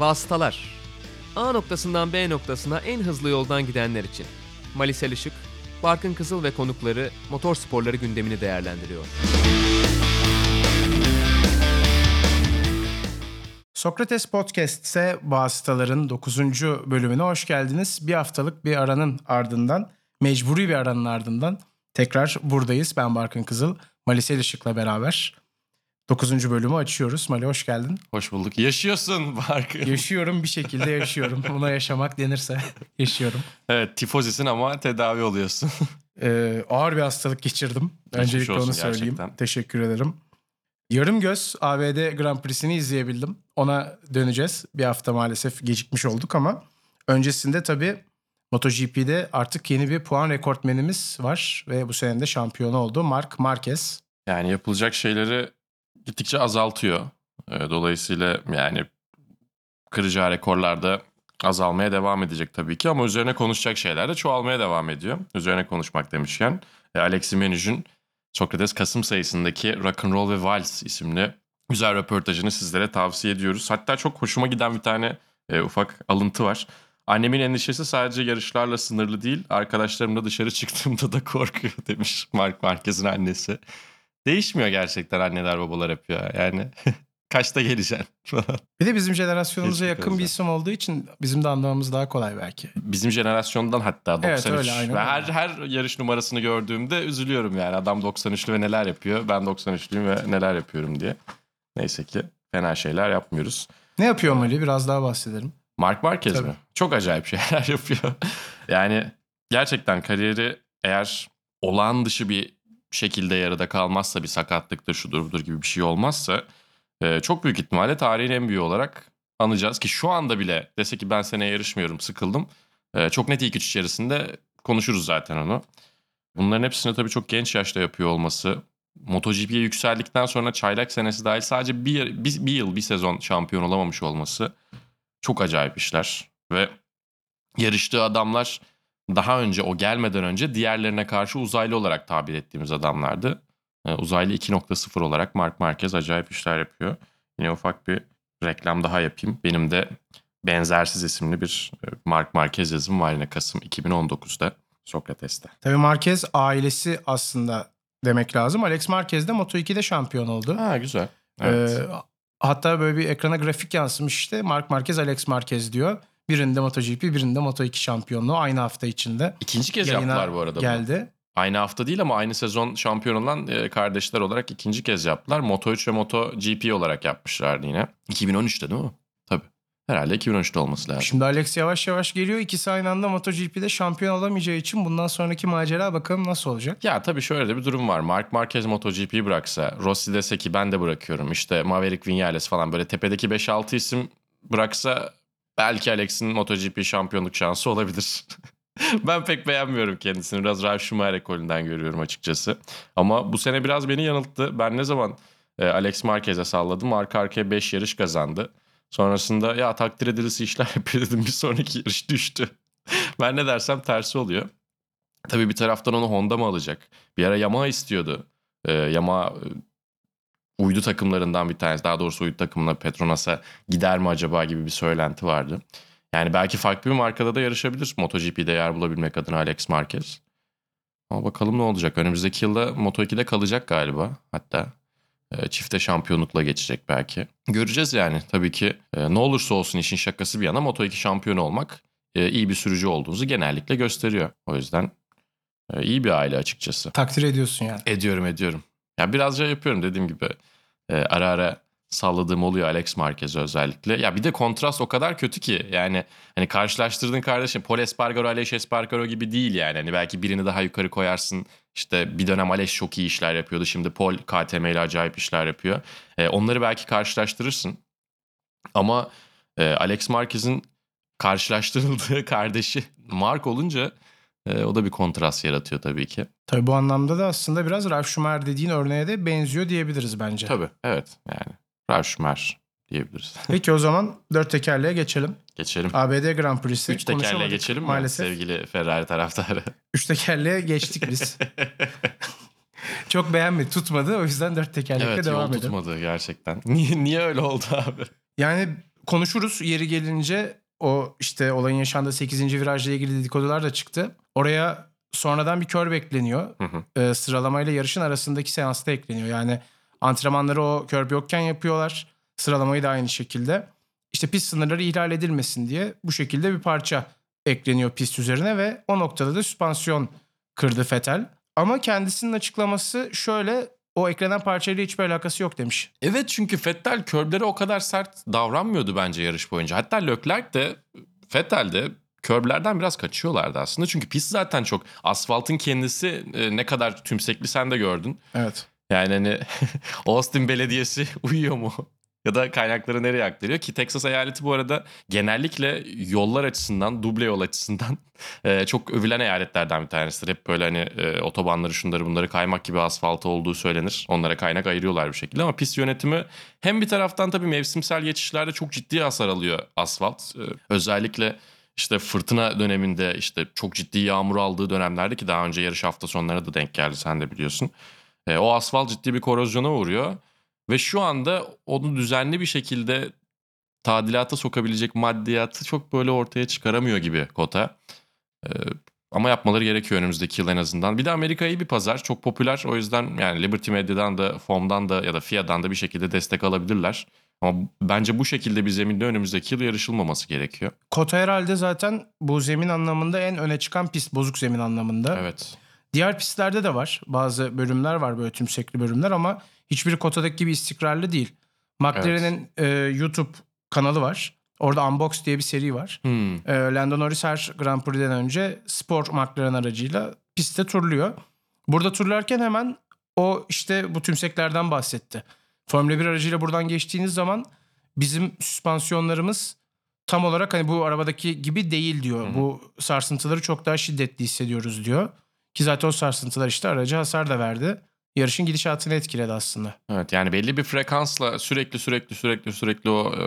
Vasıtalar A noktasından B noktasına en hızlı yoldan gidenler için. Malisel Işık, Barkın Kızıl ve konukları motor sporları gündemini değerlendiriyor. Sokrates Podcast ise Vasıtaların 9. bölümüne hoş geldiniz. Bir haftalık bir aranın ardından, mecburi bir aranın ardından tekrar buradayız. Ben Barkın Kızıl, Malisel Işık'la beraber 9. bölümü açıyoruz. Mali hoş geldin. Hoş bulduk. Yaşıyorsun Barkın. Yaşıyorum bir şekilde yaşıyorum. Buna yaşamak denirse yaşıyorum. evet tifozisin ama tedavi oluyorsun. Ee, ağır bir hastalık geçirdim. Geçmiş Öncelikle onu söyleyeyim. gerçekten. Teşekkür ederim. Yarım göz ABD Grand Prix'sini izleyebildim. Ona döneceğiz. Bir hafta maalesef gecikmiş olduk ama öncesinde tabii MotoGP'de artık yeni bir puan rekortmenimiz var ve bu sene de şampiyon oldu. Mark Marquez. Yani yapılacak şeyleri gittikçe azaltıyor. Ee, Dolayısıyla yani kıracağı rekorlarda azalmaya devam edecek tabii ki ama üzerine konuşacak şeyler de çoğalmaya devam ediyor. Üzerine konuşmak demişken e, Alexi Menüj'ün Sokrates Kasım sayısındaki Rock and Roll ve Vals isimli güzel röportajını sizlere tavsiye ediyoruz. Hatta çok hoşuma giden bir tane e, ufak alıntı var. Annemin endişesi sadece yarışlarla sınırlı değil, arkadaşlarımla dışarı çıktığımda da korkuyor demiş Mark Marquez'in annesi. Değişmiyor gerçekten anneler babalar hep ya. Yani kaçta geleceksin falan. Bir de bizim jenerasyonumuza Kesinlikle yakın bir öyle. isim olduğu için bizim de anlamamız daha kolay belki. Bizim jenerasyondan hatta 93. Evet, öyle, aynen ve öyle. her her yarış numarasını gördüğümde üzülüyorum yani. Adam 93'lü ve neler yapıyor. Ben 93'lüyüm ve neler yapıyorum diye. Neyse ki fena şeyler yapmıyoruz. Ne yapıyor Mali? Biraz daha bahsedelim. Mark Marquez Tabii. mi? Çok acayip şeyler yapıyor. yani gerçekten kariyeri eğer olağan dışı bir şekilde yarıda kalmazsa bir sakatlıktır şudur budur gibi bir şey olmazsa e, çok büyük ihtimalle tarihin en büyüğü olarak anacağız ki şu anda bile dese ki ben seneye yarışmıyorum sıkıldım. E, çok net ilk üç içerisinde konuşuruz zaten onu. Bunların hepsini tabii çok genç yaşta yapıyor olması. MotoGP'ye yükseldikten sonra çaylak senesi dahil sadece bir, bir, bir yıl bir sezon şampiyon olamamış olması çok acayip işler. Ve yarıştığı adamlar daha önce o gelmeden önce diğerlerine karşı uzaylı olarak tabir ettiğimiz adamlardı. Ee, uzaylı 2.0 olarak Mark Marquez acayip işler yapıyor. Yine ufak bir reklam daha yapayım. Benim de Benzersiz isimli bir e, Mark Marquez yazım var yine Kasım 2019'da Sokrates'te. Tabii Marquez ailesi aslında demek lazım. Alex Marquez de Moto2'de şampiyon oldu. Ha güzel. Evet. Ee, hatta böyle bir ekrana grafik yansımış işte. Mark Marquez, Alex Marquez diyor. Birinde MotoGP, birinde Moto2 şampiyonluğu aynı hafta içinde. İkinci kez yaptılar bu arada. Geldi. Aynı hafta değil ama aynı sezon şampiyon olan e, kardeşler olarak ikinci kez yaptılar. Moto3 ve MotoGP olarak yapmışlardı yine. 2013'te değil mi? Tabii. Herhalde 2013'te olması lazım. Şimdi Alex yavaş yavaş geliyor. İkisi aynı anda MotoGP'de şampiyon olamayacağı için bundan sonraki macera bakalım nasıl olacak. Ya tabii şöyle de bir durum var. Mark Marquez MotoGP'yi bıraksa, Rossi dese ki ben de bırakıyorum. İşte Maverick Vinales falan böyle tepedeki 5-6 isim bıraksa belki Alex'in MotoGP şampiyonluk şansı olabilir. ben pek beğenmiyorum kendisini. Biraz Ralf Schumacher ekolünden görüyorum açıkçası. Ama bu sene biraz beni yanılttı. Ben ne zaman e, Alex Marquez'e salladım arka arkaya 5 yarış kazandı. Sonrasında ya takdir edilisi işler yapıyor dedim bir sonraki yarış düştü. ben ne dersem tersi oluyor. Tabii bir taraftan onu Honda mı alacak? Bir ara Yamaha istiyordu. Ee, Yamaha e, uydu takımlarından bir tanesi. Daha doğrusu uydu takımına Petronas'a gider mi acaba gibi bir söylenti vardı. Yani belki farklı bir markada da yarışabilir MotoGP'de yer bulabilmek adına Alex Marquez. Ama bakalım ne olacak. Önümüzdeki yılda Moto2'de kalacak galiba hatta. E, Çifte şampiyonlukla geçecek belki. Göreceğiz yani. Tabii ki e, ne olursa olsun işin şakası bir yana Moto2 şampiyonu olmak e, iyi bir sürücü olduğunuzu genellikle gösteriyor. O yüzden e, iyi bir aile açıkçası. Takdir ediyorsun yani. Ediyorum ediyorum. Ya birazca yapıyorum dediğim gibi. E, ara ara salladığım oluyor Alex Marquez özellikle. Ya bir de kontrast o kadar kötü ki. Yani hani karşılaştırdığın kardeşim Paul Espargaro, Alex Espargaro gibi değil yani. Hani belki birini daha yukarı koyarsın. İşte bir dönem Alex çok iyi işler yapıyordu. Şimdi Paul KTM ile acayip işler yapıyor. E, onları belki karşılaştırırsın. Ama e, Alex Marquez'in karşılaştırıldığı kardeşi Mark olunca e, o da bir kontrast yaratıyor tabii ki. Tabii bu anlamda da aslında biraz Ralf Schumacher dediğin örneğe de benziyor diyebiliriz bence. Tabii evet yani Ralf Schumacher diyebiliriz. Peki o zaman dört tekerleğe geçelim. Geçelim. ABD Grand Prix'si Üç tekerleğe geçelim mi maalesef. sevgili Ferrari taraftarı? Üç tekerleğe geçtik biz. Çok beğenmedi, tutmadı. O yüzden dört tekerlekle evet devam edelim. tutmadı gerçekten. Niye, niye öyle oldu abi? Yani konuşuruz yeri gelince o işte olayın yaşandığı 8. virajla ilgili dedikodular da çıktı. Oraya sonradan bir kör bekleniyor. Hı hı. Ee, sıralamayla yarışın arasındaki seansta ekleniyor. Yani antrenmanları o kör yokken yapıyorlar. Sıralamayı da aynı şekilde. İşte pist sınırları ihlal edilmesin diye bu şekilde bir parça ekleniyor pist üzerine ve o noktada da süspansiyon kırdı Fetel. Ama kendisinin açıklaması şöyle o eklenen parçayla hiçbir alakası yok demiş. Evet çünkü Vettel körblere o kadar sert davranmıyordu bence yarış boyunca. Hatta Leclerc de Vettel de körblerden biraz kaçıyorlardı aslında. Çünkü pist zaten çok asfaltın kendisi e, ne kadar tümsekli sen de gördün. Evet. Yani hani Austin Belediyesi uyuyor mu? Ya da kaynakları nereye aktarıyor ki Texas eyaleti bu arada genellikle yollar açısından, duble yol açısından e, çok övülen eyaletlerden bir tanesidir. Hep böyle hani e, otobanları şunları bunları kaymak gibi asfaltı olduğu söylenir. Onlara kaynak ayırıyorlar bir şekilde ama pist yönetimi hem bir taraftan tabii mevsimsel geçişlerde çok ciddi hasar alıyor asfalt. E, özellikle işte fırtına döneminde işte çok ciddi yağmur aldığı dönemlerde ki daha önce yarış hafta sonlarına da denk geldi sen de biliyorsun. E, o asfalt ciddi bir korozyona uğruyor. Ve şu anda onu düzenli bir şekilde tadilata sokabilecek maddiyatı çok böyle ortaya çıkaramıyor gibi Kota. Ee, ama yapmaları gerekiyor önümüzdeki yıl en azından. Bir de Amerika iyi bir pazar. Çok popüler. O yüzden yani Liberty Medya'dan da, FOM'dan da ya da FIA'dan da bir şekilde destek alabilirler. Ama bence bu şekilde bir zeminde önümüzdeki yıl yarışılmaması gerekiyor. Kota herhalde zaten bu zemin anlamında en öne çıkan pist. Bozuk zemin anlamında. Evet. Diğer pistlerde de var. Bazı bölümler var böyle tümsekli bölümler ama hiçbiri Kota'daki gibi istikrarlı değil. McLaren'in e, YouTube kanalı var. Orada Unbox diye bir seri var. Hmm. E, Lando Norris her Grand Prix'den önce spor McLaren aracıyla pistte turluyor. Burada turlarken hemen o işte bu tümseklerden bahsetti. Formula 1 aracıyla buradan geçtiğiniz zaman bizim süspansiyonlarımız tam olarak hani bu arabadaki gibi değil diyor. Hı hı. Bu sarsıntıları çok daha şiddetli hissediyoruz diyor. Ki zaten o sarsıntılar işte araca hasar da verdi. Yarışın gidişatını etkiledi aslında. Evet yani belli bir frekansla sürekli sürekli sürekli sürekli o e,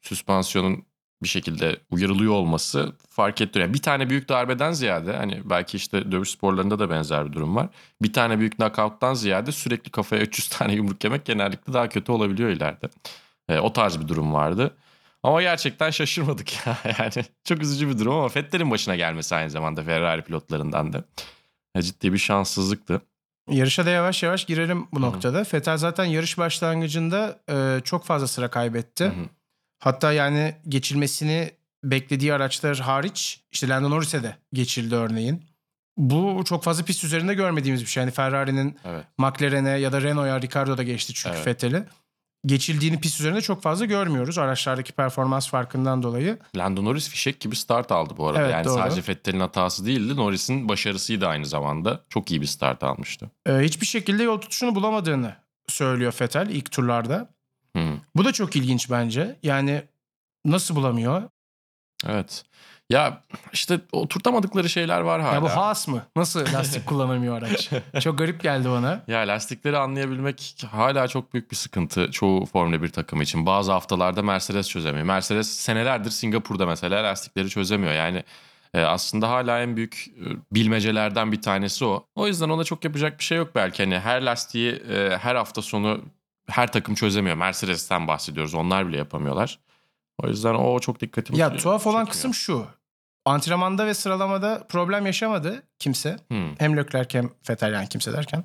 süspansiyonun bir şekilde uyarılıyor olması fark ettiriyor. Yani bir tane büyük darbeden ziyade hani belki işte dövüş sporlarında da benzer bir durum var. Bir tane büyük knockout'tan ziyade sürekli kafaya 300 tane yumruk yemek genellikle daha kötü olabiliyor ileride. E, o tarz bir durum vardı. Ama gerçekten şaşırmadık ya. Yani çok üzücü bir durum ama Vettel'in başına gelmesi aynı zamanda Ferrari pilotlarından da. E, ciddi bir şanssızlıktı. Yarışa da yavaş yavaş girelim bu Hı. noktada. Fetel zaten yarış başlangıcında e, çok fazla sıra kaybetti. Hı hı. Hatta yani geçilmesini beklediği araçlar hariç işte Lando Norris'e de geçildi örneğin. Bu çok fazla pist üzerinde görmediğimiz bir şey. Yani Ferrari'nin Evet. McLaren'e ya da Renault'a Ricardo da geçti çünkü Evet. Vettel'i. Geçildiğini pist üzerinde çok fazla görmüyoruz araçlardaki performans farkından dolayı. Lando Norris fişek gibi start aldı bu arada. Evet, yani doğru. sadece Vettel'in hatası değildi. Norris'in başarısıydı aynı zamanda. Çok iyi bir start almıştı. Ee, hiçbir şekilde yol tutuşunu bulamadığını söylüyor Vettel ilk turlarda. Hı. Bu da çok ilginç bence. Yani nasıl bulamıyor? Evet. Ya işte oturtamadıkları şeyler var hala. Ya bu Haas mı? Nasıl lastik kullanamıyor araç? Çok garip geldi bana. Ya lastikleri anlayabilmek hala çok büyük bir sıkıntı çoğu Formula 1 takımı için. Bazı haftalarda Mercedes çözemiyor. Mercedes senelerdir Singapur'da mesela lastikleri çözemiyor. Yani e, aslında hala en büyük e, bilmecelerden bir tanesi o. O yüzden ona çok yapacak bir şey yok belki. Hani her lastiği e, her hafta sonu her takım çözemiyor. Mercedes'ten bahsediyoruz. Onlar bile yapamıyorlar. O yüzden o çok dikkatimi Ya tuhaf olan kısım şu. Antrenmanda ve sıralamada problem yaşamadı kimse. Hmm. Hem Leclerc hem Vettel yani kimse derken.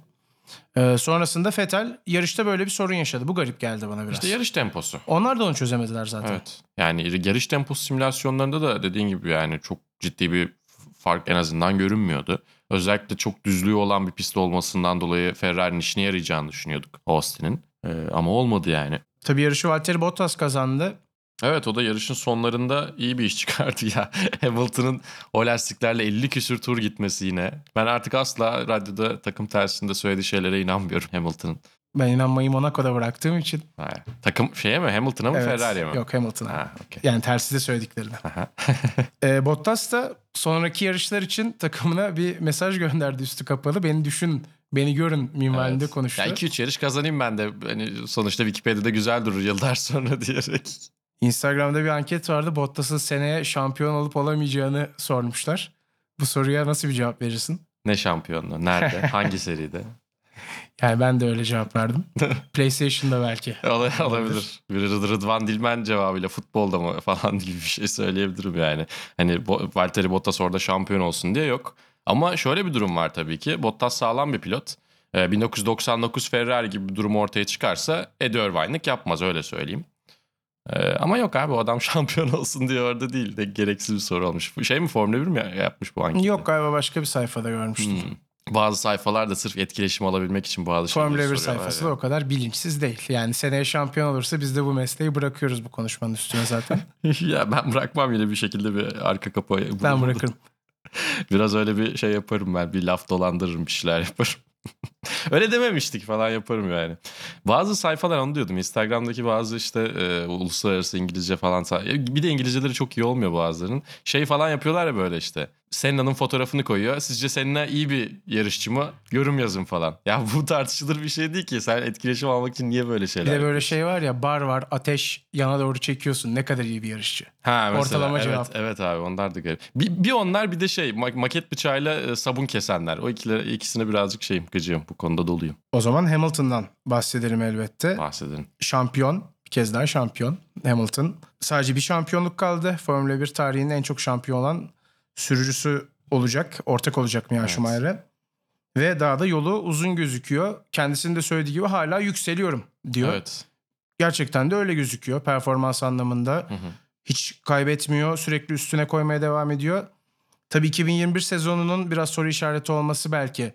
Ee, sonrasında Vettel yarışta böyle bir sorun yaşadı. Bu garip geldi bana biraz. İşte yarış temposu. Onlar da onu çözemediler zaten. Evet. Yani yarış temposu simülasyonlarında da dediğin gibi yani çok ciddi bir fark en azından görünmüyordu. Özellikle çok düzlüğü olan bir pist olmasından dolayı Ferrari'nin işine yarayacağını düşünüyorduk Austin'in. Ee, ama olmadı yani. Tabii yarışı Valtteri Bottas kazandı. Evet o da yarışın sonlarında iyi bir iş çıkardı ya. Hamilton'ın o lastiklerle 50 küsür tur gitmesi yine. Ben artık asla radyoda takım tersinde söylediği şeylere inanmıyorum Hamilton'ın. Ben inanmayı Monaco'da bıraktığım için. Ha, Takım şeye mi Hamilton'a mı Evet. Ferrari'ye mi? Yok Hamilton'a. Ha, okey. Yani tersi de söylediklerini. Aha. Ee, Bottas da sonraki yarışlar için takımına bir mesaj gönderdi üstü kapalı. Beni düşün, beni görün minvalinde Evet. konuştu. Ya 2-3 yarış kazanayım ben de. Hani sonuçta Wikipedia'da güzel durur yıllar sonra diyerek. Instagram'da bir anket vardı. Bottas'ın seneye şampiyon olup olamayacağını sormuşlar. Bu soruya nasıl bir cevap verirsin? Ne şampiyonluğu? Nerede? Hangi seride? Yani ben de öyle cevap verdim. PlayStation'da belki. Ol- olabilir. Bir Rıd- Rıdvan Dilmen cevabıyla futbolda mı falan gibi bir şey söyleyebilirim yani. Hani Valtteri Bottas orada şampiyon olsun diye yok. Ama şöyle bir durum var tabii ki. Bottas sağlam bir pilot. Ee, 1999 Ferrari gibi bir durum ortaya çıkarsa Eddie Irvine'lık yapmaz öyle söyleyeyim. Ee, ama yok abi o adam şampiyon olsun diye orada değil de gereksiz bir soru olmuş. Bu Şey mi Formula 1 mi yapmış bu anketi? Yok galiba başka bir sayfada görmüştüm. Hmm. Bazı sayfalar da sırf etkileşim alabilmek için bazı şeyleri Formula 1 soruyorlar sayfası ya. da o kadar bilinçsiz değil. Yani seneye şampiyon olursa biz de bu mesleği bırakıyoruz bu konuşmanın üstüne zaten. ya ben bırakmam yine bir şekilde bir arka kapı. ben bırakırım. Biraz öyle bir şey yaparım ben. Bir laf dolandırırım bir şeyler yaparım. öyle dememiştik falan yaparım yani. Bazı sayfalar onu diyordum. Instagram'daki bazı işte e, uluslararası İngilizce falan. Bir de İngilizceleri çok iyi olmuyor bazılarının. Şey falan yapıyorlar ya böyle işte. Senna'nın fotoğrafını koyuyor. Sizce Senna iyi bir yarışçı mı? Yorum yazın falan. Ya bu tartışılır bir şey değil ki. Sen etkileşim almak için niye böyle Bir şeyler de böyle yapıyorsun? şey var ya bar var ateş yana doğru çekiyorsun. Ne kadar iyi bir yarışçı. Ha, mesela, Ortalama evet, cevap. Evet abi onlar da garip. Bir, bir onlar bir de şey ma- maket bıçağıyla e, sabun kesenler. O ikileri, ikisine birazcık şeyim gıcığım. Bu konuda doluyum. O zaman Hamilton'dan bahsedelim elbette. Bahsedelim. Şampiyon. Bir kez daha şampiyon Hamilton. Sadece bir şampiyonluk kaldı. Formula 1 tarihinin en çok şampiyon olan sürücüsü olacak. Ortak olacak Mia Evet. Schumacher'e. Ve daha da yolu uzun gözüküyor. Kendisinin de söylediği gibi hala yükseliyorum diyor. Evet. Gerçekten de öyle gözüküyor performans anlamında. Hı hı. Hiç kaybetmiyor. Sürekli üstüne koymaya devam ediyor. Tabii 2021 sezonunun biraz soru işareti olması belki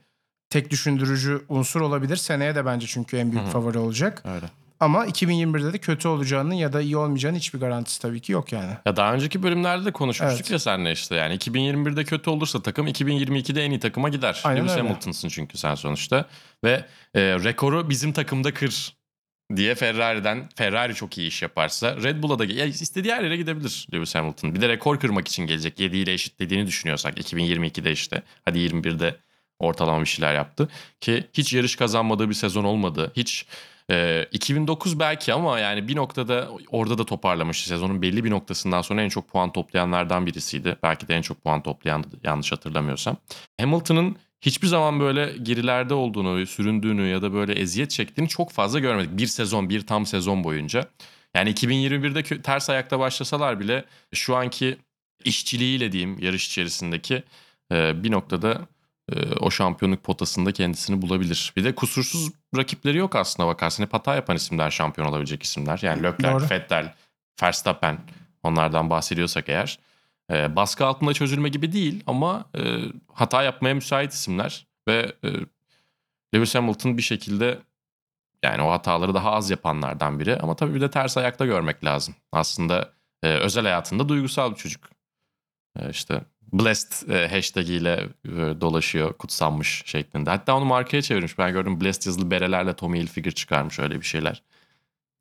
tek düşündürücü unsur olabilir. Seneye de bence çünkü en büyük Hı hı. favori olacak. Öyle. Ama 2021'de de kötü olacağının ya da iyi olmayacağının hiçbir garantisi tabii ki yok yani. Ya daha önceki bölümlerde de konuşmuştuk Evet. ya seninle işte. Yani 2021'de kötü olursa takım 2022'de en iyi takıma gider. Aynen Lewis öyle. Hamilton'sın çünkü sen sonuçta. Ve e, rekoru bizim takımda kır diye Ferrari'den Ferrari çok iyi iş yaparsa Red Bull'a da ya istediği her yere gidebilir Lewis Hamilton. Bir de rekor kırmak için gelecek. 7 ile eşitlediğini düşünüyorsak 2022'de işte hadi 21'de ortalama bir şeyler yaptı. Ki hiç yarış kazanmadığı bir sezon olmadı. Hiç e, 2009 belki ama yani bir noktada orada da toparlamıştı. Sezonun belli bir noktasından sonra en çok puan toplayanlardan birisiydi. Belki de en çok puan toplayan yanlış hatırlamıyorsam. Hamilton'ın hiçbir zaman böyle gerilerde olduğunu, süründüğünü ya da böyle eziyet çektiğini çok fazla görmedik. Bir sezon, bir tam sezon boyunca. Yani 2021'de kö- ters ayakta başlasalar bile şu anki işçiliğiyle diyeyim yarış içerisindeki e, bir noktada e, o şampiyonluk potasında kendisini bulabilir. Bir de kusursuz rakipleri yok aslında bakarsan. Hep hata yapan isimler şampiyon olabilecek isimler. Yani Leclerc, Doğru. Vettel, Verstappen onlardan bahsediyorsak eğer. E, baskı altında çözülme gibi değil ama e, hata yapmaya müsait isimler. Ve e, Lewis Hamilton bir şekilde yani o hataları daha az yapanlardan biri. Ama tabii bir de ters ayakta görmek lazım. Aslında e, özel hayatında duygusal bir çocuk. E, işte Blessed e, hashtag ile e, dolaşıyor kutsanmış şeklinde. Hatta onu markaya çevirmiş. Ben gördüm Blessed yazılı berelerle Tommy Hilfiger çıkarmış öyle bir şeyler.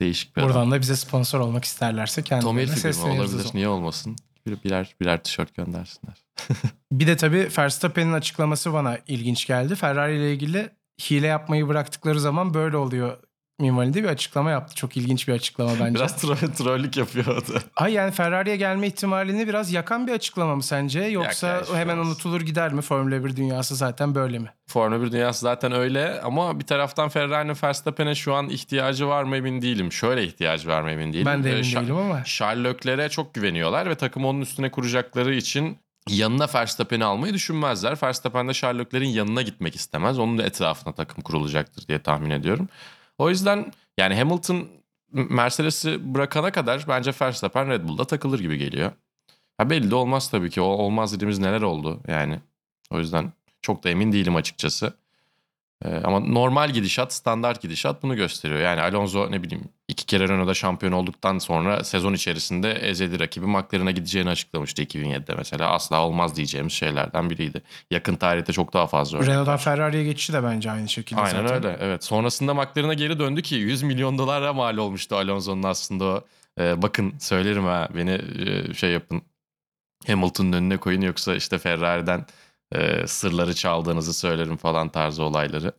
Değişik bir adam. Buradan da bize sponsor olmak isterlerse Tommy kendilerine Hilfiger mi olabilir? Niye olmasın? Bir, birer, birer tişört göndersinler. Bir de tabii Verstappen'in açıklaması bana ilginç geldi. Ferrari ile ilgili hile yapmayı bıraktıkları zaman böyle oluyor minvalinde bir açıklama yaptı. Çok ilginç bir açıklama bence. Biraz troll, trollük yapıyor o da. Ay yani Ferrari'ye gelme ihtimalini biraz yakan bir açıklama mı sence? Yoksa Yak ya, hemen olmaz. unutulur gider mi? Formula 1 dünyası zaten böyle mi? Formula 1 dünyası zaten öyle ama bir taraftan Ferrari'nin Verstappen'e şu an ihtiyacı var mı emin değilim. Şöyle ihtiyacı var mı emin değilim. Ben de Ee, emin Şa- değilim ama. Leclerc'e çok güveniyorlar ve takım onun üstüne kuracakları için yanına Verstappen'i almayı düşünmezler. Verstappen de Charles Leclerc'in yanına gitmek istemez. Onun da etrafına takım kurulacaktır diye tahmin ediyorum. O yüzden yani Hamilton Mercedes'i bırakana kadar bence Verstappen Red Bull'da takılır gibi geliyor. Ha belli de olmaz tabii ki. O olmaz dediğimiz neler oldu yani. O yüzden çok da emin değilim açıkçası. Ee, ama normal gidişat, standart gidişat bunu gösteriyor. Yani Alonso ne bileyim iki kere Renault'da şampiyon olduktan sonra sezon içerisinde ezeli rakibi McLaren'a gideceğini açıklamıştı 2007'de mesela. Asla olmaz diyeceğimiz şeylerden biriydi. Yakın tarihte çok daha fazla Renault'dan. Ferrari'ye geçişi de bence aynı şekilde Aynen zaten. öyle evet. Sonrasında McLaren'a geri döndü ki 100 milyon dolara mal olmuştu Alonso'nun aslında o. Ee, bakın söylerim ha beni e, şey yapın Hamilton'ın önüne koyun yoksa işte Ferrari'den e, sırları çaldığınızı söylerim falan tarzı olayları.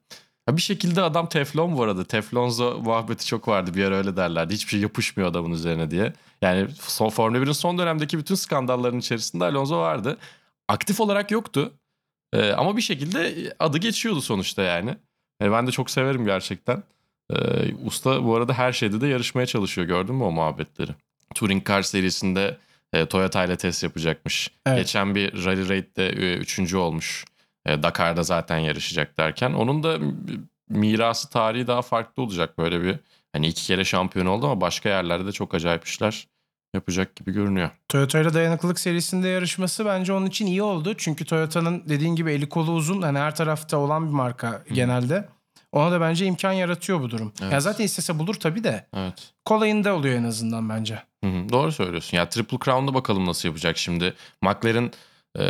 Ha bir şekilde adam teflon bu arada. Teflonzo muhabbeti çok vardı bir ara öyle derlerdi. Hiçbir şey yapışmıyor adamın üzerine diye. Yani son, Formula 1'in son dönemdeki bütün skandalların içerisinde Alonso vardı. Aktif olarak yoktu. Ee, ama bir şekilde adı geçiyordu sonuçta yani. E, ben de çok severim gerçekten. E, usta bu arada her şeyde de yarışmaya çalışıyor. Gördün mü o muhabbetleri? Touring Car serisinde e, Toyota ile test yapacakmış. Evet. Geçen bir Rally Raid'de e, üçüncü olmuş. E, Dakar'da zaten yarışacak derken. Onun da mirası tarihi daha farklı olacak böyle bir. Hani iki kere şampiyon oldu ama başka yerlerde de çok acayip işler yapacak gibi görünüyor. Toyota ile dayanıklılık serisinde yarışması bence onun için iyi oldu. Çünkü Toyota'nın dediğin gibi eli kolu uzun. Hani her tarafta olan bir marka genelde. Ona da bence imkan yaratıyor bu durum. Evet. Ya zaten istese bulur tabii de. Evet. Kolayında oluyor en azından bence. Hı hı, doğru söylüyorsun. Ya Triple Crown'da bakalım nasıl yapacak şimdi. McLaren e,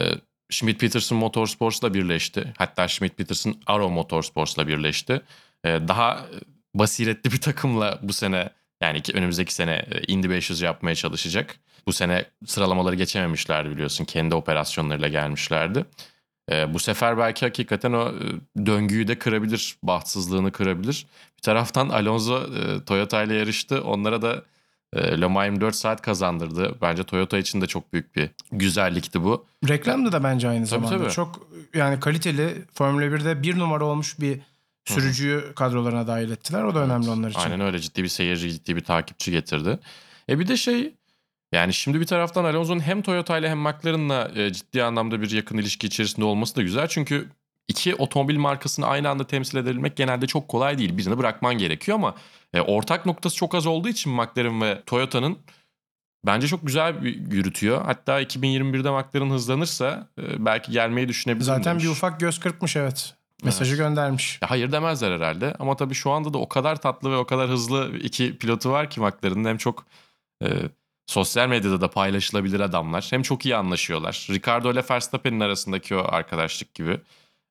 Schmidt Peterson Motorsports'la birleşti. Hatta Schmidt Peterson Arrow Motorsports'la birleşti. E, daha basiretli bir takımla bu sene yani iki, önümüzdeki sene e, Indy 500 yapmaya çalışacak. Bu sene sıralamaları geçememişlerdi biliyorsun. Kendi operasyonlarıyla gelmişlerdi. E, bu sefer belki hakikaten o e, döngüyü de kırabilir. Bahtsızlığını kırabilir. Bir taraftan Alonso e, Toyota ile yarıştı. Onlara da Le Mans 24 saat kazandırdı. Bence Toyota için de çok büyük bir güzellikti bu. Reklamda da bence aynı Tabii, zamanda. tabii. Çok yani kaliteli Formula 1'de bir numara olmuş bir sürücüyü kadrolarına dahil ettiler. O da önemli onlar için. Aynen öyle ciddi bir seyirci, ciddi bir takipçi getirdi. E bir de şey yani şimdi bir taraftan Alonso'nun hem Toyota ile hem McLaren'la e, ciddi anlamda bir yakın ilişki içerisinde olması da güzel. Çünkü iki otomobil markasını aynı anda temsil edebilmek genelde çok kolay değil. Birini bırakman gerekiyor ama e, ortak noktası çok az olduğu için McLaren ve Toyota'nın bence çok güzel bir yürütüyor. Hatta 2021'de McLaren hızlanırsa e, belki gelmeyi düşünebilir Zaten demiş. bir ufak göz kırpmış evet. Mesajı göndermiş. Ya hayır demezler herhalde ama tabii şu anda da o kadar tatlı ve o kadar hızlı iki pilotu var ki McLaren'ın hem çok e, sosyal medyada da paylaşılabilir adamlar hem çok iyi anlaşıyorlar. Ricardo ile Verstappen'in arasındaki o arkadaşlık gibi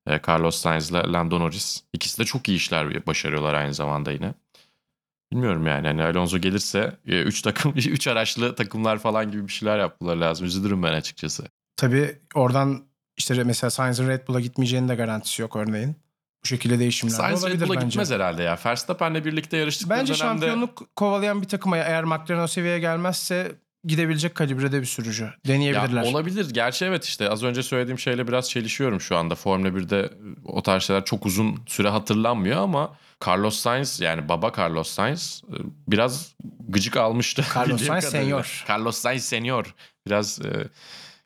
e, Carlos Sainz ile Lando Norris ikisi de çok iyi işler başarıyorlar aynı zamanda yine. Bilmiyorum yani hani Alonso gelirse 3 takım 3 araçlı takımlar falan gibi bir şeyler yapmaları lazım. Üzülürüm ben açıkçası. Tabii oradan işte mesela Sainz'ın Red Bull'a gitmeyeceğinin de garantisi yok örneğin. Bu şekilde değişimler de Sainz Red olabilir Bull'a bence. gitmez herhalde ya. Verstappen'le birlikte yarıştıkları Bence dönemde... şampiyonluk kovalayan bir takıma eğer McLaren o seviyeye gelmezse gidebilecek kalibrede bir sürücü. Deneyebilirler. Ya olabilir. Gerçi evet işte az önce söylediğim şeyle biraz çelişiyorum şu anda. Formula 1'de o tarz şeyler çok uzun süre hatırlanmıyor ama Carlos Sainz yani baba Carlos Sainz e, biraz gıcık almıştı. Carlos Sainz senior. Carlos Sainz senior. Biraz e,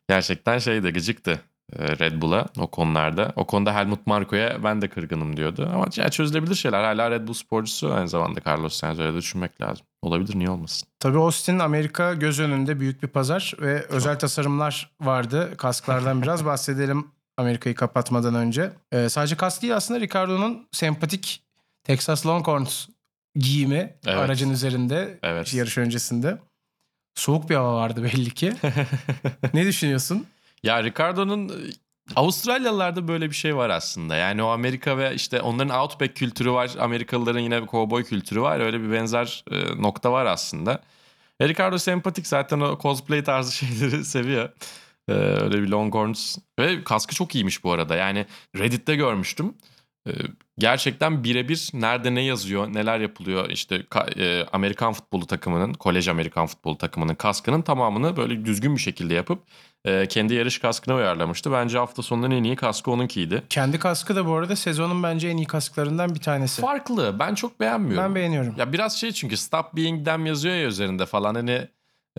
gerçekten şeydi gıcıktı e, Red Bull'a o konularda. O konuda Helmut Marko'ya ben de kırgınım diyordu. Ama ya çözülebilir şeyler. Hala Red Bull sporcusu aynı zamanda Carlos Sainz öyle de düşünmek lazım. Olabilir niye olmasın? Tabii Austin Amerika göz önünde büyük bir pazar ve özel tasarımlar vardı. Kasklardan biraz bahsedelim Amerika'yı kapatmadan önce. Ee, sadece kask değil aslında Ricardo'nun sempatik Texas Longhorns giyimi Evet. aracın üzerinde Evet. yarış öncesinde. Soğuk bir hava vardı belli ki. ne düşünüyorsun? Ya Ricardo'nun Avustralyalılarda böyle bir şey var aslında. Yani o Amerika ve işte onların outback kültürü var. Amerikalıların yine bir kovboy kültürü var. Öyle bir benzer e, nokta var aslında. E, Ricardo sempatik zaten o cosplay tarzı şeyleri seviyor. E, öyle bir Longhorns. Ve kaskı çok iyiymiş bu arada. Yani Reddit'te görmüştüm. E, gerçekten birebir nerede ne yazıyor, neler yapılıyor. İşte e, Amerikan futbolu takımının, kolej Amerikan futbolu takımının kaskının tamamını böyle düzgün bir şekilde yapıp e, kendi yarış kaskına uyarlamıştı. Bence hafta sonunun en iyi kaskı onunkiydi. Kendi kaskı da bu arada sezonun bence en iyi kasklarından bir tanesi. Farklı. Ben çok beğenmiyorum. Ben beğeniyorum. Ya biraz şey çünkü Stop Being Them yazıyor ya üzerinde falan hani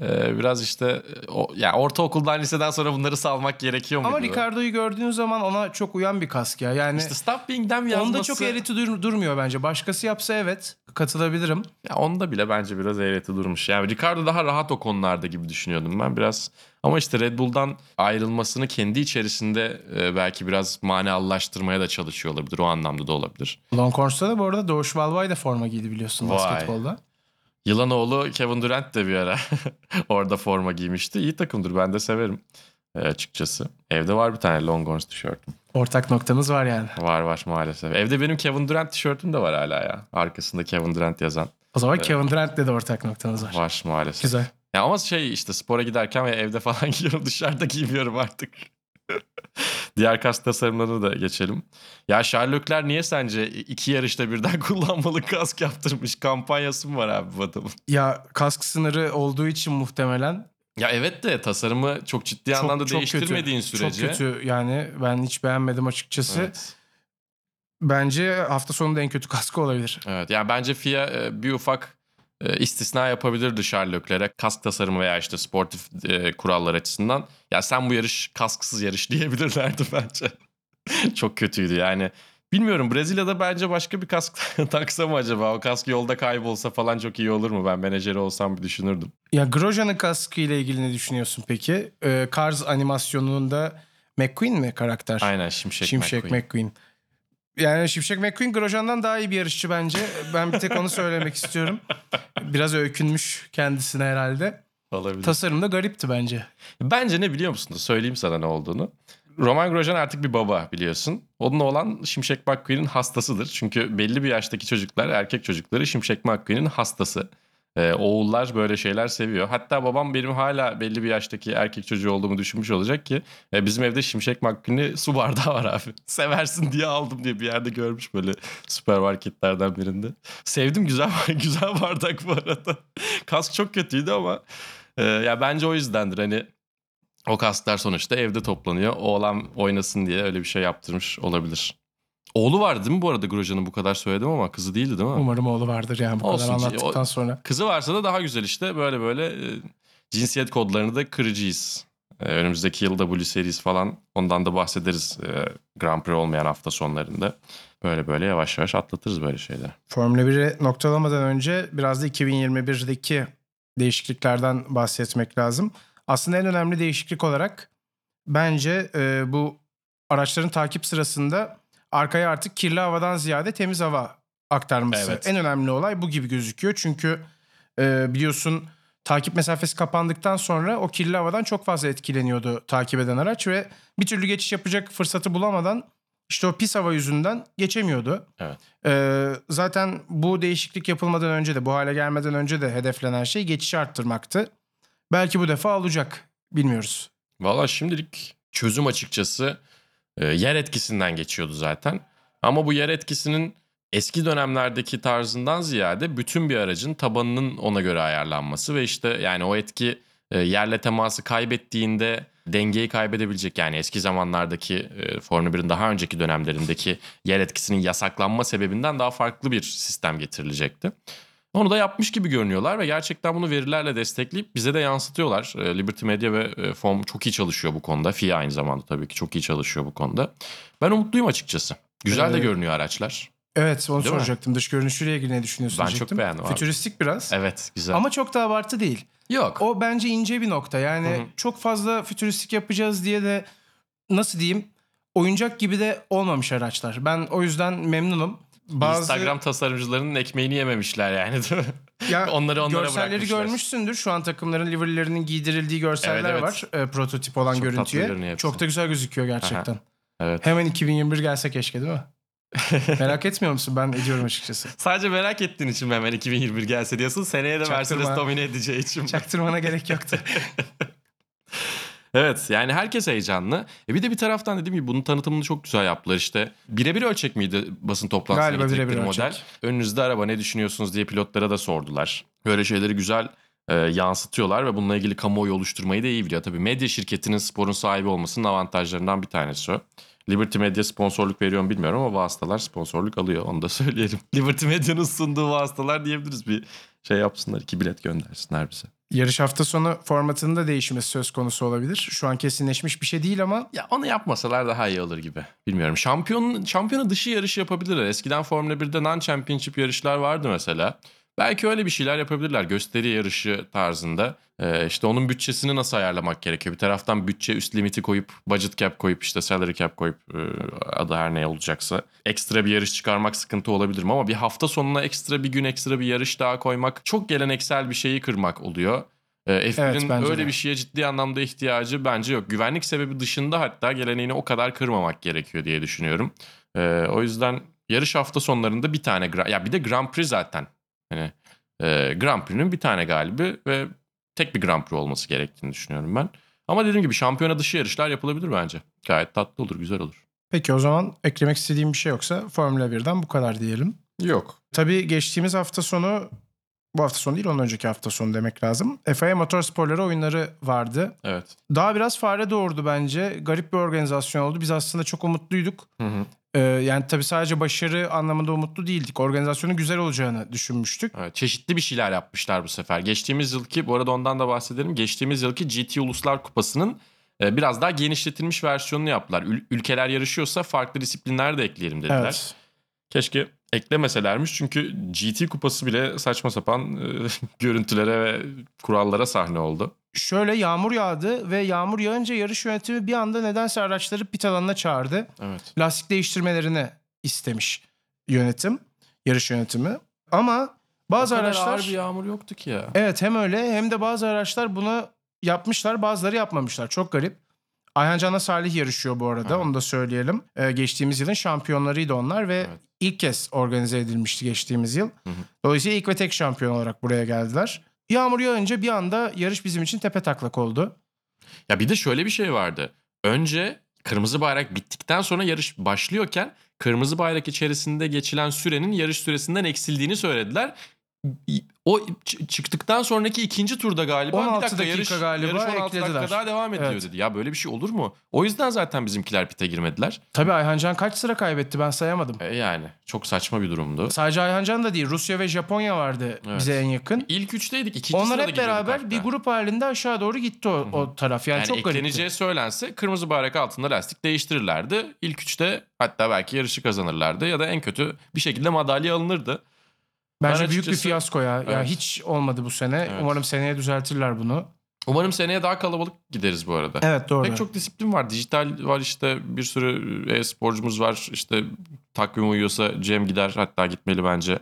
e, biraz işte e, o, ya ortaokuldan liseden sonra bunları salmak gerekiyor muydu? Ama Ricardo'yu gördüğün zaman ona çok uyan bir kask ya. Yani işte Stop Being Them yazması. onda çok eğreti dur- durmuyor bence. Başkası yapsa evet katılabilirim. Ya onda bile bence biraz eğreti durmuş. Yani Ricardo daha rahat o konularda gibi düşünüyordum ben biraz. Ama işte Red Bull'dan ayrılmasını kendi içerisinde e, belki biraz manalılaştırmaya da çalışıyor olabilir. O anlamda da olabilir. Longhorns'ta da bu arada Doğuş Valvay da forma giydi biliyorsun Vay. basketbolda. Yılanoğlu Kevin Durant de bir ara orada forma giymişti. İyi takımdır ben de severim e, açıkçası. Evde var bir tane Longhorns tişörtüm. Ortak noktamız var yani. Var var maalesef. Evde benim Kevin Durant tişörtüm de var hala ya. Arkasında Kevin Durant yazan. O zaman Kevin Durant'le de ortak noktamız var. Var maalesef. Güzel. Ya ama şey işte spora giderken ve evde falan giyiyorum dışarıda giymiyorum artık. Diğer kask tasarımlarına da geçelim. Ya Leclerc niye sence iki yarışta birden kullanmalı kask yaptırmış? Kampanyası mı var abi bu adamın? Ya kask sınırı olduğu için muhtemelen Ya evet de tasarımı çok ciddi anlamda değiştirmediğin kötü. sürece. Çok kötü yani ben hiç beğenmedim açıkçası. Evet. Bence hafta sonunda en kötü kaskı olabilir. Evet yani bence FIA e, bir ufak e, istisna yapabilirdi Sherlock'lere kask tasarımı veya işte sportif e, kurallar açısından. Ya sen bu yarış kasksız yarış diyebilirlerdi bence. Çok kötüydü yani. Bilmiyorum Brezilya'da bence başka bir kask taksa mı acaba? O kask yolda kaybolsa falan çok iyi olur mu? Ben menajeri olsam bir düşünürdüm. Ya Grosjean'ın kaskı ile ilgili ne düşünüyorsun peki? Ee, Cars animasyonunda McQueen mi karakter? Aynen Şimşek, Şimşek McQueen. McQueen. Yani Şimşek McQueen Grosjean'dan daha iyi bir yarışçı bence. Ben bir tek onu söylemek istiyorum. Biraz öykünmüş kendisine herhalde. Olabilir. Tasarım da garipti bence. Bence ne biliyor musun? Söyleyeyim sana ne olduğunu. Roman Grosjean artık bir baba biliyorsun. Onun olan Şimşek McQueen'in hastasıdır. Çünkü belli bir yaştaki çocuklar, erkek çocukları Şimşek McQueen'in hastası. Ee, oğullar böyle şeyler seviyor. Hatta babam benim hala belli bir yaştaki erkek çocuğu olduğumu düşünmüş olacak ki e, bizim evde Şimşek McQueen'i su bardağı var abi. Seversin diye aldım diye bir yerde görmüş böyle süpermarketlerden birinde. Sevdim güzel güzel bardak bu arada. Kask çok kötüydü ama e, ya bence o yüzdendir hani o kasklar sonuçta evde toplanıyor. Oğlan oynasın diye öyle bir şey yaptırmış olabilir. Oğlu vardı değil mi bu arada Grosjean'ın bu kadar söyledim ama kızı değildi değil mi? Umarım oğlu vardır yani bu Olsun. kadar anlattıktan O- sonra. Kızı varsa da daha güzel işte böyle böyle e, cinsiyet kodlarını da kırıcıyız. E, önümüzdeki yıl W Series falan ondan da bahsederiz e, Grand Prix olmayan hafta sonlarında. Böyle böyle yavaş yavaş atlatırız böyle şeyleri. Formula 1'i noktalamadan önce biraz da 2021'deki değişikliklerden bahsetmek lazım. Aslında en önemli değişiklik olarak bence e, bu araçların takip sırasında arkaya artık kirli havadan ziyade temiz hava aktarması. Evet. En önemli olay bu gibi gözüküyor. Çünkü e, biliyorsun takip mesafesi kapandıktan sonra o kirli havadan çok fazla etkileniyordu takip eden araç ve bir türlü geçiş yapacak fırsatı bulamadan işte o pis hava yüzünden geçemiyordu. Evet. Ee, zaten bu değişiklik yapılmadan önce de bu hale gelmeden önce de hedeflenen şey geçişi arttırmaktı. Belki bu defa olacak. Bilmiyoruz. Valla şimdilik çözüm açıkçası yer etkisinden geçiyordu zaten. Ama bu yer etkisinin eski dönemlerdeki tarzından ziyade bütün bir aracın tabanının ona göre ayarlanması ve işte yani o etki e, yerle teması kaybettiğinde dengeyi kaybedebilecek yani eski zamanlardaki e, Formula 1'in daha önceki dönemlerindeki yer etkisinin yasaklanma sebebinden daha farklı bir sistem getirilecekti. Onu da yapmış gibi görünüyorlar ve gerçekten bunu verilerle destekleyip bize de yansıtıyorlar. E, Liberty Media ve e, FOM çok iyi çalışıyor bu konuda. FIA aynı zamanda tabii ki çok iyi çalışıyor bu konuda. Ben umutluyum açıkçası. Güzel de Ee, görünüyor araçlar. Evet onu Değil mi? soracaktım. Dış görünüşüyle ilgili ne düşünüyorsun Ben çok diyecektim. beğendim abi. Fütüristik biraz. Evet güzel. Ama çok da abartı değil. Yok. O bence ince bir nokta. Yani Hı hı. çok fazla fütüristik yapacağız diye de nasıl diyeyim oyuncak gibi de olmamış araçlar. Ben o yüzden memnunum. Bazı Instagram tasarımcılarının ekmeğini yememişler yani değil mi? Ya Onları onlara görselleri görmüşsündür. Şu an takımların livery'lerinin giydirildiği görseller Evet, evet. var. e, prototip olan Çok görüntüye. Çok da güzel gözüküyor gerçekten. Evet. Hemen 2021 gelse keşke değil mi? Merak etmiyor musun? Ben ediyorum açıkçası. Sadece merak ettiğin için hemen 2021 gelse diyorsun. Seneye de Çaktırma. Mercedes domine edeceği için. Çaktırmana gerek yoktu. Evet yani herkes heyecanlı. E bir de bir taraftan dediğim gibi bunun tanıtımını çok güzel yaptılar işte. Birebir ölçek miydi basın toplantısına Galiba getirdikleri birebir model? ölçek. Önünüzde araba ne düşünüyorsunuz diye pilotlara da sordular. Böyle şeyleri güzel e, yansıtıyorlar ve bununla ilgili kamuoyu oluşturmayı da iyi biliyor. Tabii medya şirketinin sporun sahibi olmasının avantajlarından bir tanesi o. Liberty Media sponsorluk veriyor mu bilmiyorum ama vasıtalar sponsorluk alıyor onu da söyleyelim. Liberty Media'nın sunduğu vasıtalar diyebiliriz bir şey yapsınlar iki bilet göndersinler bize. Yarış hafta sonu formatının da değişmesi söz konusu olabilir. Şu an kesinleşmiş bir şey değil ama Ya onu yapmasalar daha iyi olur gibi. Bilmiyorum. Şampiyon şampiyona dışı yarış yapabilirler. Eskiden Formula 1'de non-championship yarışlar vardı mesela. Belki öyle bir şeyler yapabilirler. Gösteri yarışı tarzında. Ee, işte onun bütçesini nasıl ayarlamak gerekiyor? Bir taraftan bütçe üst limiti koyup, budget cap koyup, işte salary cap koyup e, adı her ne olacaksa. Ekstra bir yarış çıkarmak sıkıntı olabilir? Ama bir hafta sonuna ekstra bir gün ekstra bir yarış daha koymak çok geleneksel bir şeyi kırmak oluyor. Ee, F1'in Evet, öyle de. bir şeye ciddi anlamda ihtiyacı bence yok. Güvenlik sebebi dışında hatta geleneğini o kadar kırmamak gerekiyor diye düşünüyorum. Ee, o yüzden yarış hafta sonlarında bir tane ya bir de Grand Prix zaten. Hani e, Grand Prix'nin bir tane galibi ve tek bir Grand Prix olması gerektiğini düşünüyorum ben. Ama dediğim gibi şampiyona dışı yarışlar yapılabilir bence. Gayet tatlı olur, güzel olur. peki o zaman eklemek istediğim bir şey yoksa Formula 1'den bu kadar diyelim. Yok. Tabii geçtiğimiz hafta sonu bu hafta sonu değil ondan önceki hafta sonu demek lazım. FIA Motorsporları oyunları vardı. Evet. Daha biraz fare doğurdu bence. Garip bir organizasyon oldu. Biz aslında çok umutluyduk. Hı hı. Ee, yani tabii sadece başarı anlamında umutlu değildik. Organizasyonun güzel olacağını düşünmüştük. Evet, çeşitli bir şeyler yapmışlar bu sefer. Geçtiğimiz yılki, bu arada ondan da bahsedelim. Geçtiğimiz yılki GT Uluslar Kupası'nın e, biraz daha genişletilmiş versiyonunu yaptılar. Ül- ülkeler yarışıyorsa farklı disiplinler de ekleyelim dediler. Evet. Keşke eklemeselermiş çünkü GT kupası bile saçma sapan e, görüntülere ve kurallara sahne oldu. Şöyle yağmur yağdı ve yağmur yağınca yarış yönetimi bir anda nedense araçları pit alanına çağırdı. Evet. Lastik değiştirmelerini istemiş yönetim, yarış yönetimi. Ama bazı o kadar araçlar ağır bir yağmur yoktu ki ya. Evet hem öyle hem de bazı araçlar bunu yapmışlar bazıları yapmamışlar. Çok garip. Ayhan Can'la Salih yarışıyor bu arada Evet. onu da söyleyelim. Ee, geçtiğimiz yılın şampiyonlarıydı onlar ve Evet. ilk kez organize edilmişti geçtiğimiz yıl. hı. Dolayısıyla ilk ve tek şampiyon olarak buraya geldiler. Yağmur yağınca bir anda yarış bizim için tepe taklak oldu. Ya bir de şöyle bir şey vardı. Önce kırmızı bayrak bittikten sonra yarış başlıyorken kırmızı bayrak içerisinde geçilen sürenin yarış süresinden eksildiğini söylediler. O çıktıktan sonraki ikinci turda galiba 16 bir dakika dakika yarış, galiba yarış 16 dakika eklediler. daha devam ediyor Evet. dedi. Ya böyle bir şey olur mu? O yüzden zaten bizimkiler pite girmediler. Tabii Ayhan Can kaç sıra kaybetti ben sayamadım. E yani çok saçma bir durumdu. Sadece Ayhan Can da değil Rusya ve Japonya vardı Evet. bize en yakın. İlk üçteydik. ikinci Onlar hep beraber hatta. bir grup halinde aşağı doğru gitti o, o taraf. Yani, Yani, çok garipti. ekleneceği söylense kırmızı bayrak altında lastik değiştirirlerdi. İlk üçte hatta belki yarışı kazanırlardı ya da en kötü bir şekilde madalya alınırdı. Bence Ben büyük bir açıkçası- fiyasko ya. Evet. hiç olmadı bu sene. Evet. Umarım seneye düzeltirler bunu. Umarım seneye daha kalabalık gideriz bu arada. Evet doğru. Pek çok disiplin var. Dijital var işte bir sürü e-sporcumuz var. İşte takvim uyuyorsa Cem gider hatta gitmeli bence.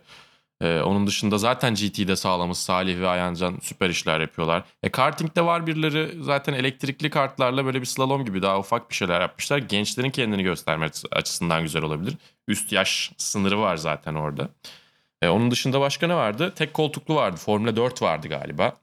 Ee, onun dışında zaten GT'de sağlamız Salih ve Ayhancan süper işler yapıyorlar. E kartingde var birileri zaten elektrikli kartlarla böyle bir slalom gibi daha ufak bir şeyler yapmışlar. Gençlerin kendini göstermesi açısından güzel olabilir. Üst yaş sınırı var zaten orada. E, onun dışında başka ne vardı? Tek koltuklu vardı. Formula 4 vardı galiba.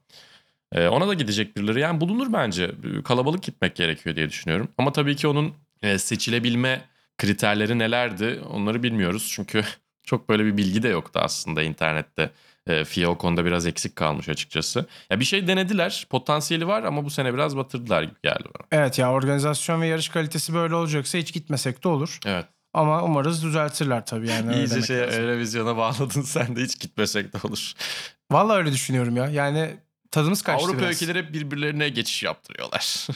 E, ona da gidecek birileri. Yani bulunur bence. Kalabalık gitmek gerekiyor diye düşünüyorum. Ama tabii ki onun e, seçilebilme kriterleri nelerdi onları bilmiyoruz. Çünkü çok böyle bir bilgi de yoktu aslında internette. E, FIA o konuda biraz eksik kalmış açıkçası. Ya bir şey denediler. Potansiyeli var ama bu sene biraz batırdılar gibi geldi bana. Evet ya organizasyon ve yarış kalitesi böyle olacaksa hiç gitmesek de olur. Evet. Ama umarız düzeltirler tabii yani. İyice şey lazım. Eurovizyona bağladın sen de hiç gitmesek de olur. Vallahi öyle düşünüyorum ya. Yani tadımız kaçtı Avrupa biraz. ülkeleri hep birbirlerine geçiş yaptırıyorlar.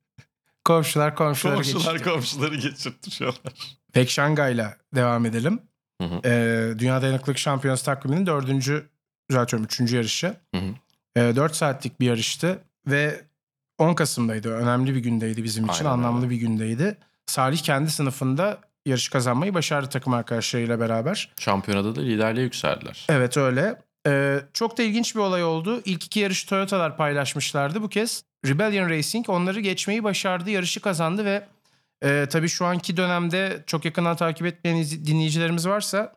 Komşular komşuları Komşular geçti. komşuları geçirtiyorlar. Peki Şangay'la devam edelim. Hı hı. Ee, Dünya Dayanıklılık Şampiyonası takviminin dördüncü, düzeltiyorum üçüncü yarışı. Hı hı. Ee, 4 saatlik bir yarıştı ve 10 Kasım'daydı. Önemli bir gündeydi bizim için. Aynen anlamlı öyle. bir gündeydi. Salih kendi sınıfında yarış kazanmayı başardı takım arkadaşlarıyla beraber. Şampiyonada da liderliğe yükseldiler. Evet öyle. Ee, çok da ilginç bir olay oldu. İlk iki yarışı Toyota'lar paylaşmışlardı. Bu kez Rebellion Racing onları geçmeyi başardı. Yarışı kazandı ve e, tabii şu anki dönemde çok yakından takip etmeyen dinleyicilerimiz varsa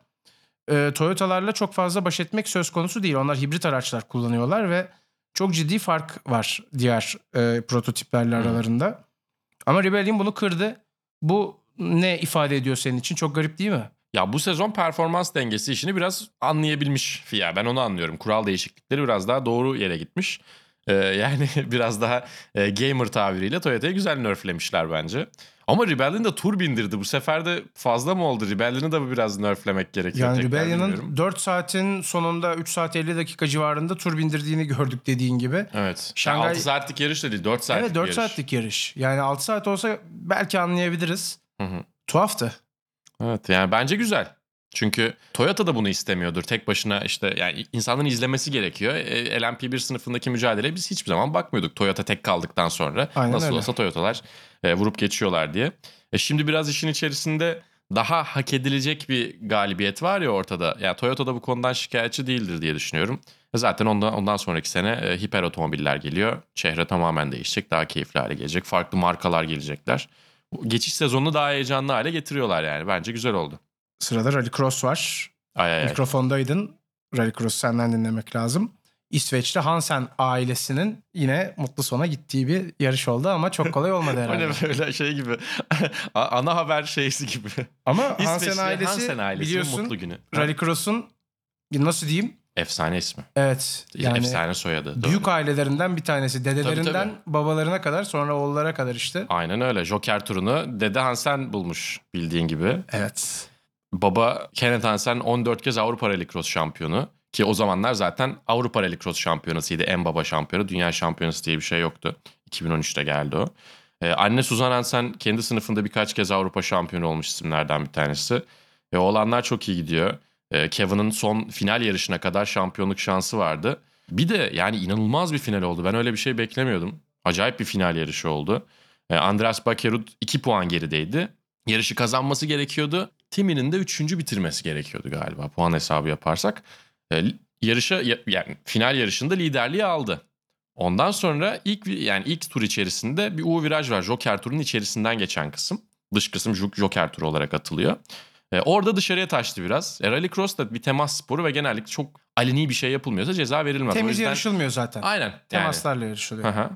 e, Toyota'larla çok fazla baş etmek söz konusu değil. Onlar hibrit araçlar kullanıyorlar ve çok ciddi fark var diğer e, prototiplerle aralarında. Ama Rebellion bunu kırdı. Bu ne ifade ediyor senin için? Çok garip değil mi? Ya bu sezon performans dengesi işini biraz anlayabilmiş FIA. Ben onu anlıyorum. Kural değişiklikleri biraz daha doğru yere gitmiş. Ee, yani biraz daha e, gamer tabiriyle Toyota'yı güzel nerflemişler bence. Ama Rebellion da tur bindirdi. Bu sefer de fazla mı oldu? Rebellion'ı da biraz nerflemek gerekiyor. Yani Rebellion'ın bilmiyorum. 4 saatin sonunda 3 saat 50 dakika civarında tur bindirdiğini gördük dediğin gibi. Evet. Şangay- 6 saatlik yarış da değil 4 saatlik evet 4 yarış. saatlik yarış. Yani 6 saat olsa belki anlayabiliriz. Hı hı. Tuhaftı. Evet yani bence güzel. Çünkü Toyota da bunu istemiyordur. Tek başına işte yani insanların izlemesi gerekiyor. E, LMP1 sınıfındaki mücadeleye biz hiçbir zaman bakmıyorduk. Toyota tek kaldıktan sonra Aynen nasıl öyle. olsa Toyota'lar e, vurup geçiyorlar diye. E, şimdi biraz işin içerisinde daha hak edilecek bir galibiyet var ya ortada. Yani Toyota da bu konudan şikayetçi değildir diye düşünüyorum. E, Zaten ondan, ondan sonraki sene e, hiper otomobiller geliyor. Çehre tamamen değişecek. Daha keyifli hale gelecek. Farklı markalar gelecekler. Geçiş sezonunu daha heyecanlı hale getiriyorlar yani. Bence güzel oldu. Sırada Rallycross var. Ay ay ay. Mikrofondaydın. Rallycross senden dinlemek lazım. İsveç'te Hansen ailesinin yine mutlu sona gittiği bir yarış oldu ama çok kolay olmadı herhalde. ne böyle şey gibi. Ana haber şeysi gibi. Ama Hansen İsveçli ailesi Hansen ailesinin biliyorsun mutlu günü. Rallycross'un nasıl diyeyim Efsane ismi. Evet. Yani Efsane soyadı. doğru. büyük ailelerinden bir tanesi. Dedelerinden Tabii, babalarına kadar sonra oğullara kadar işte. Aynen öyle. Joker turunu Dede Hansen bulmuş bildiğin gibi. Evet. Baba Kenneth Hansen 14 kez Avrupa Rallycross şampiyonu. Ki o zamanlar zaten Avrupa Rallycross şampiyonasıydı. En baba şampiyonu. Dünya şampiyonası diye bir şey yoktu. 2013'te geldi o. Ee, anne Suzan Hansen kendi sınıfında birkaç kez Avrupa şampiyonu olmuş isimlerden bir tanesi. Ve oğlanlar çok iyi gidiyor. Ee, Kevin'ın son final yarışına kadar şampiyonluk şansı vardı. Bir de yani inanılmaz bir final oldu. Ben öyle bir şey beklemiyordum. Acayip bir final yarışı oldu. Ee, Andreas Bakerud 2 puan gerideydi. Yarışı kazanması gerekiyordu. Timmy'nin de 3. bitirmesi gerekiyordu galiba puan hesabı yaparsak. Ee, yarışa ya- yani final yarışında liderliği aldı. Ondan sonra ilk yani ilk tur içerisinde bir U viraj var. Joker turunun içerisinden geçen kısım. Dış kısım Jo- Joker turu olarak atılıyor. Ee, orada dışarıya taştı biraz. E, Rallycross da bir temas sporu ve genellikle çok aleni bir şey yapılmıyorsa ceza verilmez. O Temiz yüzden- yarışılmıyor zaten. Aynen. Yani. Temaslarla yarışılıyor. Hı hı.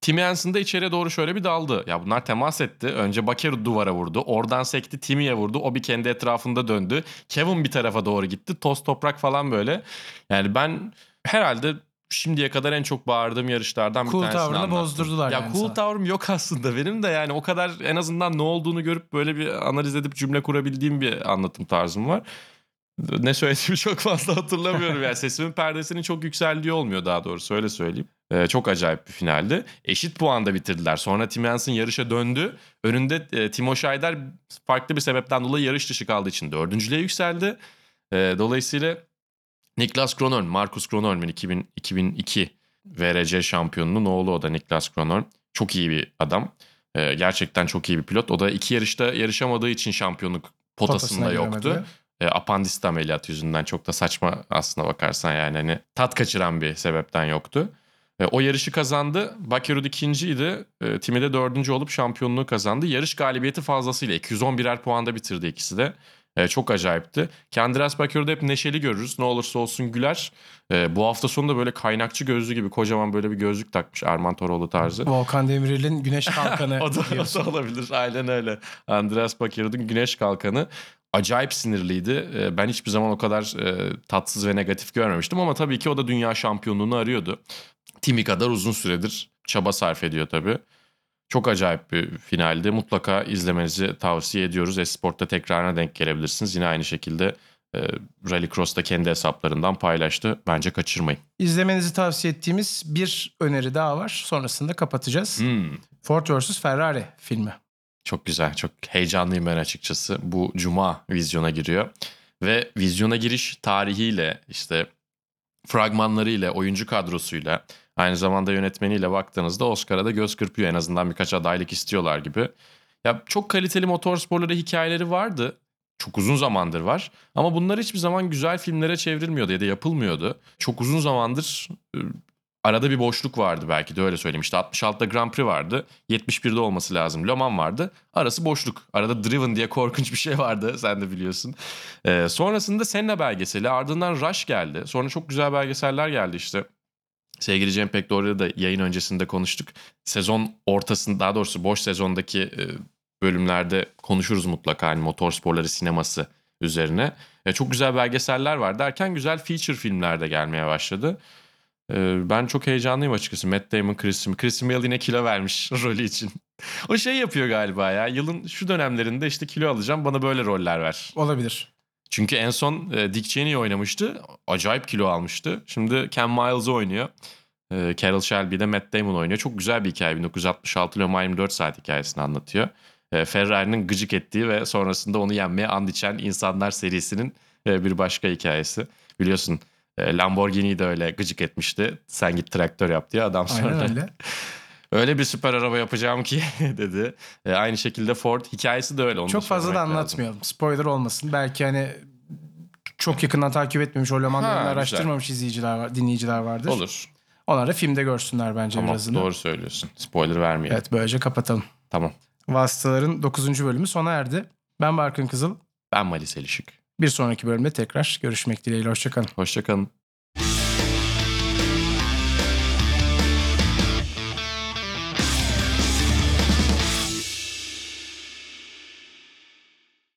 Timmy Hansen de içeriye doğru şöyle bir daldı. Ya bunlar temas etti. Önce Bakeru duvara vurdu. Oradan sekti Timmy'ye vurdu. O bir kendi etrafında döndü. Kevin bir tarafa doğru gitti. Toz toprak falan böyle. Yani ben herhalde şimdiye kadar en çok bağırdığım yarışlardan Cool bir tanesini tavrını anlattım. bozdurdular Ya yani cool sana. tavrım yok aslında benim de yani o kadar en azından ne olduğunu görüp böyle bir analiz edip cümle kurabildiğim bir anlatım tarzım var. Ne söylediğimi çok fazla hatırlamıyorum. Yani sesimin perdesinin çok yükseldiği olmuyor daha doğrusu öyle söyleyeyim. Ee, çok acayip bir finaldi. Eşit puanda bitirdiler. Sonra Tim Hansen yarışa döndü. Önünde e, Timo Scheider farklı bir sebepten dolayı yarış dışı kaldığı için dördüncülüğe yükseldi. Ee, dolayısıyla Niklas Kronholm, Markus Kronholm'in 2000, 2002 VRC şampiyonunun oğlu o da Niklas Kronholm. Çok iyi bir adam. Ee, gerçekten çok iyi bir pilot. O da iki yarışta yarışamadığı için şampiyonluk potasında Potasına yoktu. giremedi. E, apandisit ameliyatı yüzünden çok da saçma aslına bakarsan yani hani tat kaçıran bir sebepten yoktu. E, o yarışı kazandı. Bakerud ikinciydi. E, Timi de dördüncü olup şampiyonluğu kazandı. Yarış galibiyeti fazlasıyla 211'er puanda bitirdi ikisi de. E, çok acayipti. Kendras Bakerud'u hep neşeli görürüz. Ne olursa olsun güler. E, bu hafta sonu da böyle kaynakçı gözlü gibi kocaman böyle bir gözlük takmış Erman Toroğlu tarzı. Volkan Demirel'in güneş kalkanı o, da, o diyorsun. da olabilir. Aynen öyle. Andreas Bakerud'un güneş kalkanı. Acayip sinirliydi. Ee, Ben hiçbir zaman o kadar e, tatsız ve negatif görmemiştim ama tabii ki o da dünya şampiyonluğunu arıyordu. Timi kadar uzun süredir çaba sarf ediyor tabii. Çok acayip bir finaldi. Mutlaka izlemenizi tavsiye ediyoruz. Esport'ta tekrarına denk gelebilirsiniz. Yine aynı şekilde e, Rallycross'ta kendi hesaplarından paylaştı. Bence kaçırmayın. İzlemenizi tavsiye ettiğimiz bir öneri daha var. Sonrasında kapatacağız. Hmm. Ford vs Ferrari filmi. Çok güzel, çok heyecanlıyım ben açıkçası. Bu cuma vizyona giriyor. Ve vizyona giriş tarihiyle, işte fragmanlarıyla, oyuncu kadrosuyla, aynı zamanda yönetmeniyle baktığınızda Oscar'a da göz kırpıyor. En azından birkaç adaylık istiyorlar gibi. Ya çok kaliteli motorsporları hikayeleri vardı. Çok uzun zamandır var. Ama bunlar hiçbir zaman güzel filmlere çevrilmiyordu ya da yapılmıyordu. Çok uzun zamandır e, arada bir boşluk vardı belki de öyle söyleyeyim. İşte 66'da Grand Prix vardı. 71'de olması lazım. Le Mans vardı. Arası boşluk. Arada Driven diye korkunç bir şey vardı. Sen de biliyorsun. Ee, sonrasında Senna belgeseli. Ardından Rush geldi. Sonra çok güzel belgeseller geldi işte. Sevgili Cem Pek doğruyu da yayın öncesinde konuştuk. Sezon ortasında daha doğrusu boş sezondaki e, bölümlerde konuşuruz mutlaka. Hani motorsporları sineması üzerine. E, çok güzel belgeseller var derken güzel feature filmler de gelmeye başladı. Ee, Ben çok heyecanlıyım açıkçası. Matt Damon, Chris, Chris Mill yine kilo vermiş rolü için. o şey yapıyor galiba ya. Yılın şu dönemlerinde işte kilo alacağım bana böyle roller ver. Olabilir. Çünkü en son e, Dick Cheney oynamıştı. Acayip kilo almıştı. Şimdi Ken Miles'ı oynuyor. E, Carol Shelby de Matt Damon oynuyor. Çok güzel bir hikaye. 1966 Le Mans 24 saat hikayesini anlatıyor. E, Ferrari'nin gıcık ettiği ve sonrasında onu yenmeye and içen insanlar serisinin e, bir başka hikayesi. Biliyorsun e, Lamborghini'yi de öyle gıcık etmişti. Sen git traktör yap diye adam sonra. Aynen öyle. Öyle bir süper araba yapacağım ki dedi. E, aynı şekilde Ford hikayesi de öyle. Onu Çok fazla da söylemek lazım. anlatmayalım. Spoiler olmasın. Belki hani çok yakından takip etmemiş, o Ha, araştırmamış izleyiciler var, dinleyiciler vardır. Olur. Onlar da filmde görsünler bence Tamam birazını. doğru söylüyorsun. Spoiler vermeyelim. Evet böylece kapatalım. Tamam. Vasıtaların 9. bölümü sona erdi. Ben Barkın Kızıl. Ben Malis Elişik. Bir sonraki bölümde tekrar görüşmek dileğiyle. Hoşçakalın. Hoşçakalın.